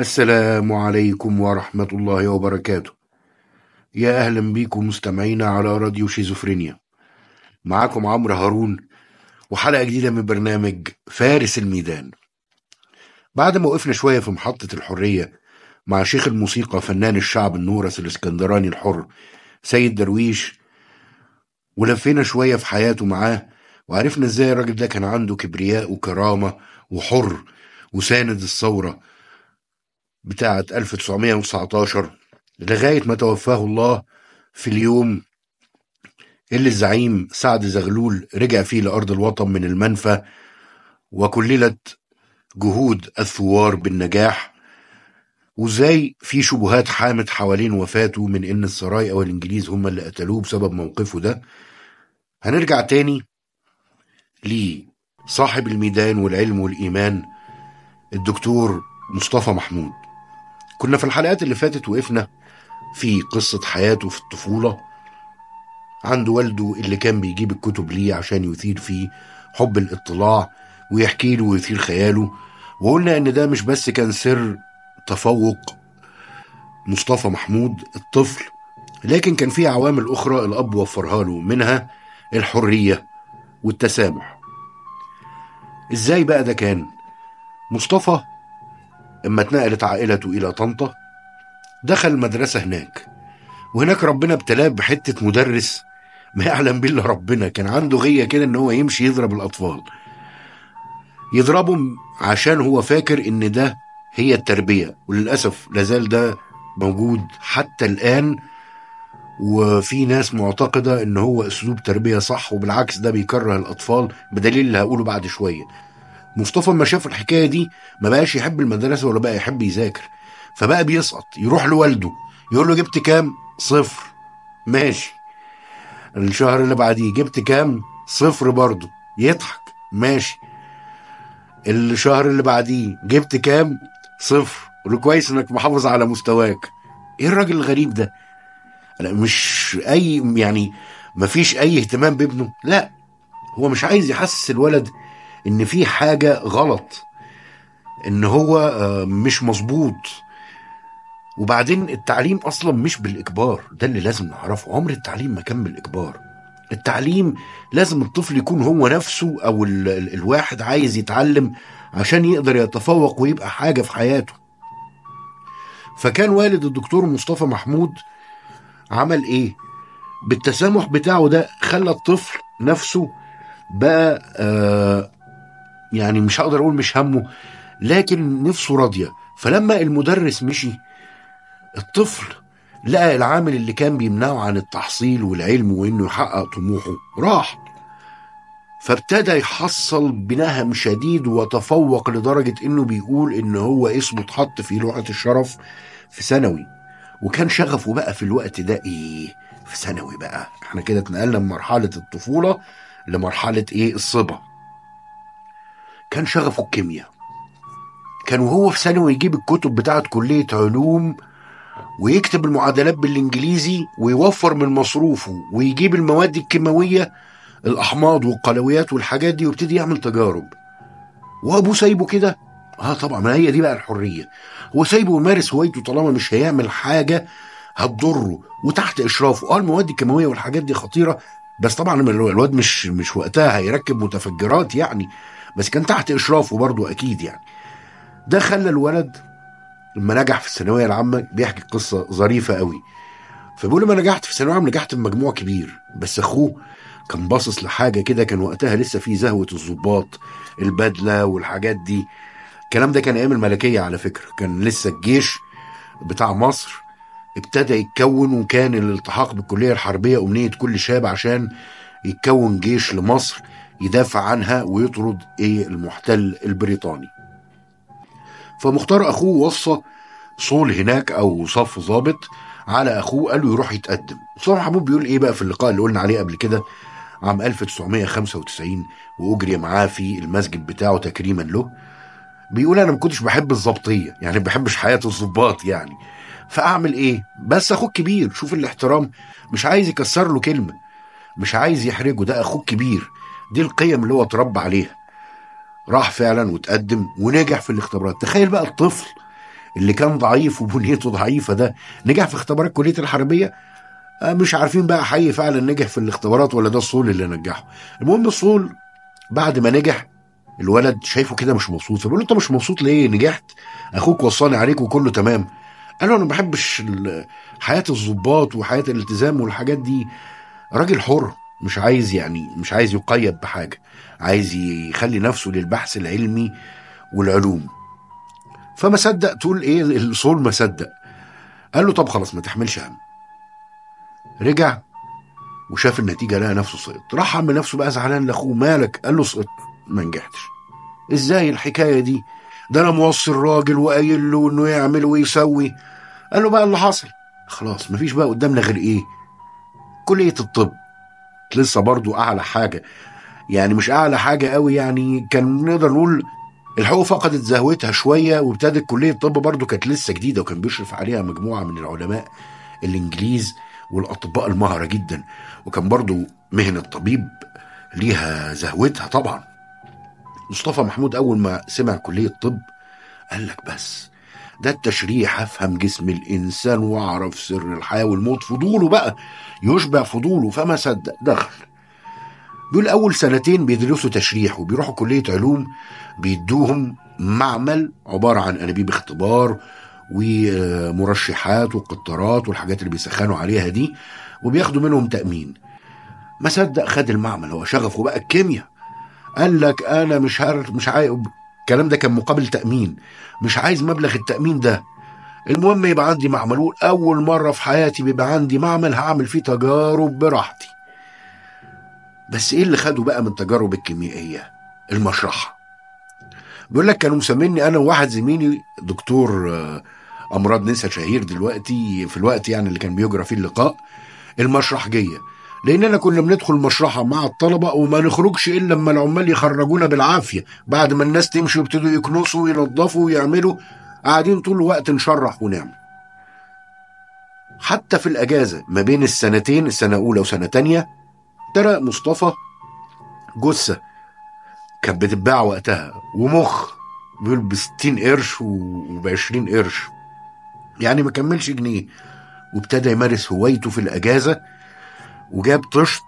السلام عليكم ورحمة الله وبركاته. يا أهلا بيكم مستمعينا على راديو شيزوفرينيا. معاكم عمرو هارون وحلقة جديدة من برنامج فارس الميدان. بعد ما وقفنا شوية في محطة الحرية مع شيخ الموسيقى فنان الشعب النورس الإسكندراني الحر سيد درويش ولفينا شوية في حياته معاه وعرفنا إزاي الراجل ده كان عنده كبرياء وكرامة وحر وساند الثورة بتاعة 1919 لغاية ما توفاه الله في اليوم اللي الزعيم سعد زغلول رجع فيه لأرض الوطن من المنفى وكللت جهود الثوار بالنجاح. وازاي في شبهات حامت حوالين وفاته من إن السرايا والانجليز هم اللي قتلوه بسبب موقفه ده. هنرجع تاني لصاحب الميدان والعلم والإيمان الدكتور مصطفى محمود. كنا في الحلقات اللي فاتت وقفنا في قصة حياته في الطفولة. عند والده اللي كان بيجيب الكتب ليه عشان يثير فيه حب الاطلاع ويحكي له ويثير خياله. وقلنا إن ده مش بس كان سر تفوق مصطفى محمود الطفل لكن كان في عوامل أخرى الأب وفرها له منها الحرية والتسامح. إزاي بقى ده كان؟ مصطفى إما اتنقلت عائلته إلى طنطا دخل المدرسة هناك. وهناك ربنا ابتلاه بحتة مدرس ما يعلم بالله ربنا. كان عنده غية كده إن هو يمشي يضرب الأطفال. يضربهم عشان هو فاكر إن ده هي التربية. وللأسف لازال ده موجود حتى الآن. وفي ناس معتقدة إن هو أسلوب تربية صح وبالعكس ده بيكره الأطفال. بدليل اللي هقوله بعد شوية. مصطفى لما شاف الحكاية دي ما بقاش يحب المدرسة ولا بقى يحب يذاكر. فبقى بيسقط يروح لوالده يقول له جبت كام؟ صفر. ماشي. الشهر اللي بعديه جبت كام؟ صفر برضه. يضحك. ماشي. الشهر اللي بعديه جبت كام؟ صفر. كويس إنك محافظ على مستواك. إيه الراجل الغريب ده؟ لا مش أي يعني مفيش أي اهتمام بابنه. لا هو مش عايز يحسس الولد إن في حاجة غلط إن هو آه، مش مظبوط. وبعدين التعليم أصلا مش بالإجبار ده اللي لازم نعرفه. عمر التعليم ما كان بالإجبار. التعليم لازم الطفل يكون هو نفسه أو ال ال الواحد عايز يتعلم عشان يقدر يتفوق ويبقى حاجة في حياته. فكان والد الدكتور مصطفى محمود عمل إيه؟ بالتسامح بتاعه ده خلى الطفل نفسه بقى آه يعني مش هقدر أقول مش همه لكن نفسه راضية. فلما المدرس مشي الطفل لقى العامل اللي كان بيمنعه عن التحصيل والعلم وإنه يحقق طموحه راح. فابتدى يحصل بنهم شديد وتفوق لدرجة إنه بيقول إن هو اسمه اتحط في لوحة الشرف في ثانوي. وكان شغفه بقى في الوقت ده إيه؟ في ثانوي بقى. إحنا كده اتنقلنا من مرحلة الطفولة لمرحلة إيه؟ الصبا. كان شغفه الكيمياء. كان وهو في ثانوي يجيب الكتب بتاعت كلية علوم ويكتب المعادلات بالإنجليزي ويوفر من مصروفه ويجيب المواد الكيماوية الأحماض والقلويات والحاجات دي ويبتدي يعمل تجارب. وأبوه سايبه كده؟ آه طبعا ما هي دي بقى الحرية. هو سايبه يمارس هوايته طالما مش هيعمل حاجة هتضره وتحت إشرافه. آه المواد الكيماوية والحاجات دي خطيرة بس طبعا الواد مش مش وقتها هيركب متفجرات يعني. بس كان تحت إشرافه برضه أكيد يعني. ده خلى الولد لما نجح في الثانوية العامة بيحكي قصة ظريفة قوي. فبيقول لما نجحت في الثانوية العامة نجحت بمجموع كبير بس أخوه كان باصص لحاجة كده كان وقتها لسه في زهوة الضباط البدلة والحاجات دي. الكلام ده كان أيام الملكية على فكرة كان لسه الجيش بتاع مصر ابتدى يتكون وكان الالتحاق بالكلية الحربية أمنية كل شاب عشان يتكون جيش لمصر. يدافع عنها ويطرد إيه المحتل البريطاني. فمختار أخوه وصى صول هناك أو صف ضابط على أخوه قال له يروح يتقدم. مصطفى محمود بيقول إيه بقى في اللقاء اللي قلنا عليه قبل كده؟ عام 1995 وأجري معاه في المسجد بتاعه تكريما له. بيقول أنا ما كنتش بحب الضبطية يعني ما بحبش حياة الضباط يعني. فأعمل إيه؟ بس أخوك كبير شوف الاحترام. مش عايز يكسر له كلمة مش عايز يحرجه ده أخوك كبير. دي القيم اللي هو اتربى عليها. راح فعلا وتقدم ونجح في الاختبارات. تخيل بقى الطفل اللي كان ضعيف وبنيته ضعيفة ده نجح في اختبارات كلية الحربية؟ آه، مش عارفين بقى حي فعلا نجح في الاختبارات ولا ده الصول اللي نجحه. المهم الصول بعد ما نجح الولد شايفه كده مش مبسوط. فبيقول له أنت مش مبسوط ليه؟ نجحت؟ أخوك وصاني عليك وكله تمام. قال له أنا ما بحبش حياة الضباط وحياة الالتزام والحاجات دي. راجل حر. مش عايز يعني مش عايز يقيد بحاجة عايز يخلي نفسه للبحث العلمي والعلوم. فما صدق تقول إيه الصول ما صدق. قال له طب خلاص ما تحملش هم. رجع وشاف النتيجة لقى نفسه سقط. راح عم نفسه بقى زعلان لأخوه مالك؟ قال له سقطت. ما نجحتش. إزاي الحكاية دي؟ ده أنا موصي الراجل وقايل له إنه يعمل ويسوي. قال له بقى اللي حصل خلاص مفيش بقى قدامنا غير إيه؟ كلية الطب. لسه برضو أعلى حاجة. يعني مش أعلى حاجة قوي يعني كان نقدر نقول الحقوق فقدت زهوتها شوية وابتدت كلية الطب برضو كانت لسه جديدة وكان بيشرف عليها مجموعة من العلماء الإنجليز والأطباء المهره جدا. وكان برضو مهنة طبيب ليها زهوتها طبعا. مصطفى محمود أول ما سمع كلية طب قال لك بس ده التشريح أفهم جسم الإنسان وأعرف سر الحياة والموت. فضوله بقى يشبع فضوله فما صدق دخل. دول أول سنتين بيدرسوا تشريح وبيروحوا كلية علوم بيدوهم معمل عبارة عن أنابيب اختبار ومرشحات وقطارات والحاجات اللي بيسخنوا عليها دي وبياخدوا منهم تأمين. ما صدق خد المعمل هو شغفه بقى الكيمياء. قال لك أنا مش عارف مش عايز الكلام ده كان مقابل تأمين. مش عايز مبلغ التأمين ده. المهم يبقى عندي معمل. أول مرة في حياتي بيبقى عندي معمل هعمل فيه تجارب براحتي. بس إيه اللي خده بقى من التجارب الكيميائية؟ المشرحة. بيقول لك كانوا مسميني أنا وواحد زميلي دكتور آه، أمراض نسا شهير دلوقتي في الوقت يعني اللي كان بيجرى فيه اللقاء. المشرحجيه لأننا كنا بندخل مشرحة مع الطلبة وما نخرجش إلا لما العمال يخرجونا بالعافية. بعد ما الناس تمشي ويبتدوا يكنسوا وينظفوا ويعملوا قاعدين طول الوقت نشرح ونعمل. حتى في الأجازة ما بين السنتين السنة اولى وسنة تانية ترى مصطفى جثة كانت بتتباع وقتها ومخ بيقول ب 60 قرش وب 20 قرش. يعني ما كملش جنيه. وابتدى يمارس هوايته في الأجازة وجاب طشت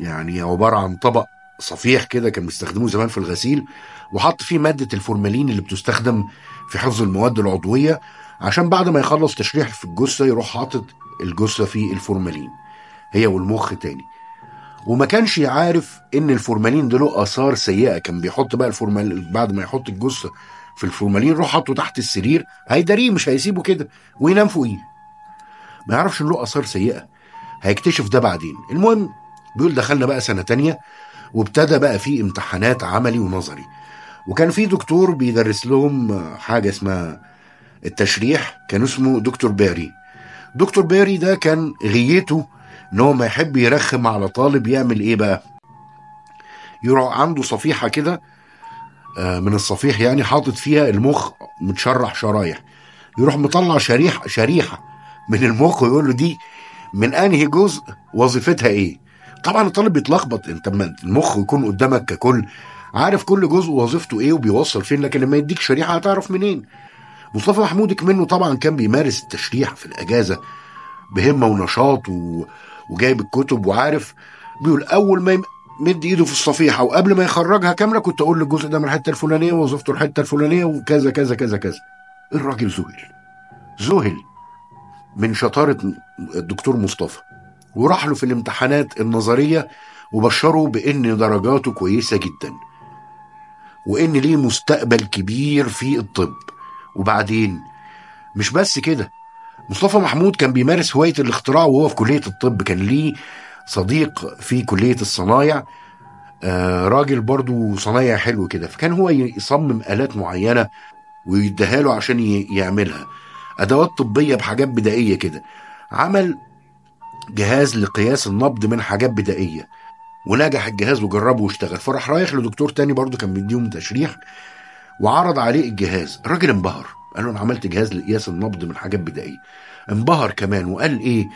يعني عبارة عن طبق صفيح كده كان بيستخدموه زمان في الغسيل وحط فيه مادة الفورمالين اللي بتستخدم في حفظ المواد العضوية عشان بعد ما يخلص تشريح في الجثة يروح حاطط الجثة في الفورمالين هي والمخ تاني. وما كانش عارف إن الفورمالين ده له آثار سيئة كان بيحط بقى الفورمالين بعد ما يحط الجثة في الفورمالين روح حطه تحت السرير هيداريه مش هيسيبه كده وينام فوقيه. ما يعرفش إن له آثار سيئة. هيكتشف ده بعدين. المهم بيقول دخلنا بقى سنة تانية وابتدى بقى في امتحانات عملي ونظري. وكان في دكتور بيدرس لهم حاجة اسمها التشريح كان اسمه دكتور باري دكتور باري ده كان غيته إن هو ما يحب يرخم على طالب يعمل إيه بقى؟ يروح عنده صفيحة كده آه، من الصفيح يعني حاطط فيها المخ متشرح شرايح. يروح مطلع شريحه شريحة من المخ ويقول له دي من أنهي جزء؟ وظيفتها إيه؟ طبعا الطالب بيتلخبط. أنت لما المخ يكون قدامك ككل عارف كل جزء وظيفته إيه وبيوصل فين لكن لما يديك شريحة هتعرف منين؟ مصطفى محمود منه طبعا كان بيمارس التشريح في الأجازة بهمة ونشاط و... وجايب الكتب وعارف بيقول أول ما يمد إيده في الصفيحة وقبل ما يخرجها كاملة كنت أقول له الجزء ده من الحتة الفلانية ووظيفته الحتة الفلانية وكذا كذا كذا كذا. الراجل ذهل ذهل من شطارة الدكتور مصطفى. وراح له في الامتحانات النظرية وبشره بإن درجاته كويسة جدا. وإن ليه مستقبل كبير في الطب. وبعدين مش بس كده مصطفى محمود كان بيمارس هواية الاختراع وهو في كلية الطب. كان ليه صديق في كلية الصنايع آه راجل برضو صنايع حلو كده. فكان هو يصمم آلات معينة ويديها له عشان يعملها. أدوات طبية بحاجات بدائية كده. عمل جهاز لقياس النبض من حاجات بدائية ونجح الجهاز وجربه واشتغل. فراح رايح لدكتور تاني برضو كان بيديهم تشريح وعرض عليه الجهاز. الراجل انبهر. قال له أنا عملت جهاز لقياس النبض من حاجات بدائية. انبهر كمان وقال إيه؟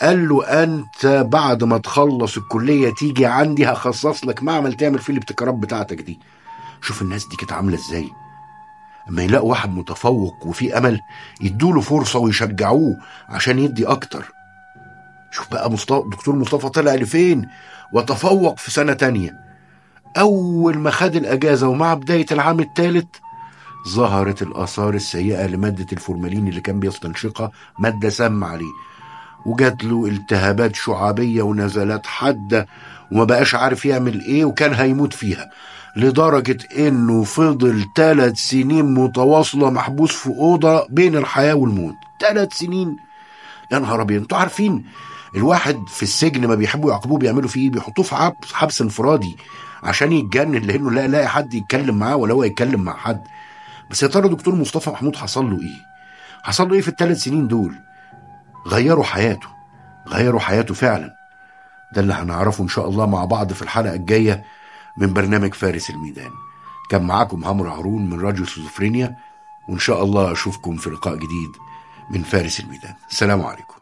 قال له أنت بعد ما تخلص الكلية تيجي عندي هخصص لك معمل تعمل فيه الابتكارات بتاعتك دي. شوف الناس دي كانت عاملة إزاي. اما يلاقوا واحد متفوق وفي أمل يدوله فرصة ويشجعوه عشان يدي أكتر. شوف بقى مصطفى دكتور مصطفى طلع لفين؟ وتفوق في سنة تانية. أول ما خد الأجازة ومع بداية العام الثالث ظهرت الآثار السيئة لمادة الفورمالين اللي كان بيستنشقها مادة سامه عليه وجات له التهابات شعابية ونزلات حادة وما بقاش عارف يعمل إيه وكان هيموت فيها لدرجة إنه فضل ثلاث سنين متواصلة محبوس في أوضة بين الحياة والموت. ثلاث سنين! يا نهار أبيض! أنتوا عارفين الواحد في السجن ما بيحبوا يعاقبوه بيعملوا فيه إيه؟ بيحطوه في حبس حبس انفرادي عشان يتجنن لأنه لا يلاقي حد يتكلم معاه ولا هو يتكلم مع حد. بس يا ترى دكتور مصطفى محمود حصل له إيه؟ حصل له إيه في الثلاث سنين دول؟ غيروا حياته غيروا حياته فعلا. ده اللي هنعرفه إن شاء الله مع بعض في الحلقة الجاية من برنامج فارس الميدان. كان معاكم عمرو هارون من راديو سيزوفرينيا وإن شاء الله أشوفكم في لقاء جديد من فارس الميدان. السلام عليكم.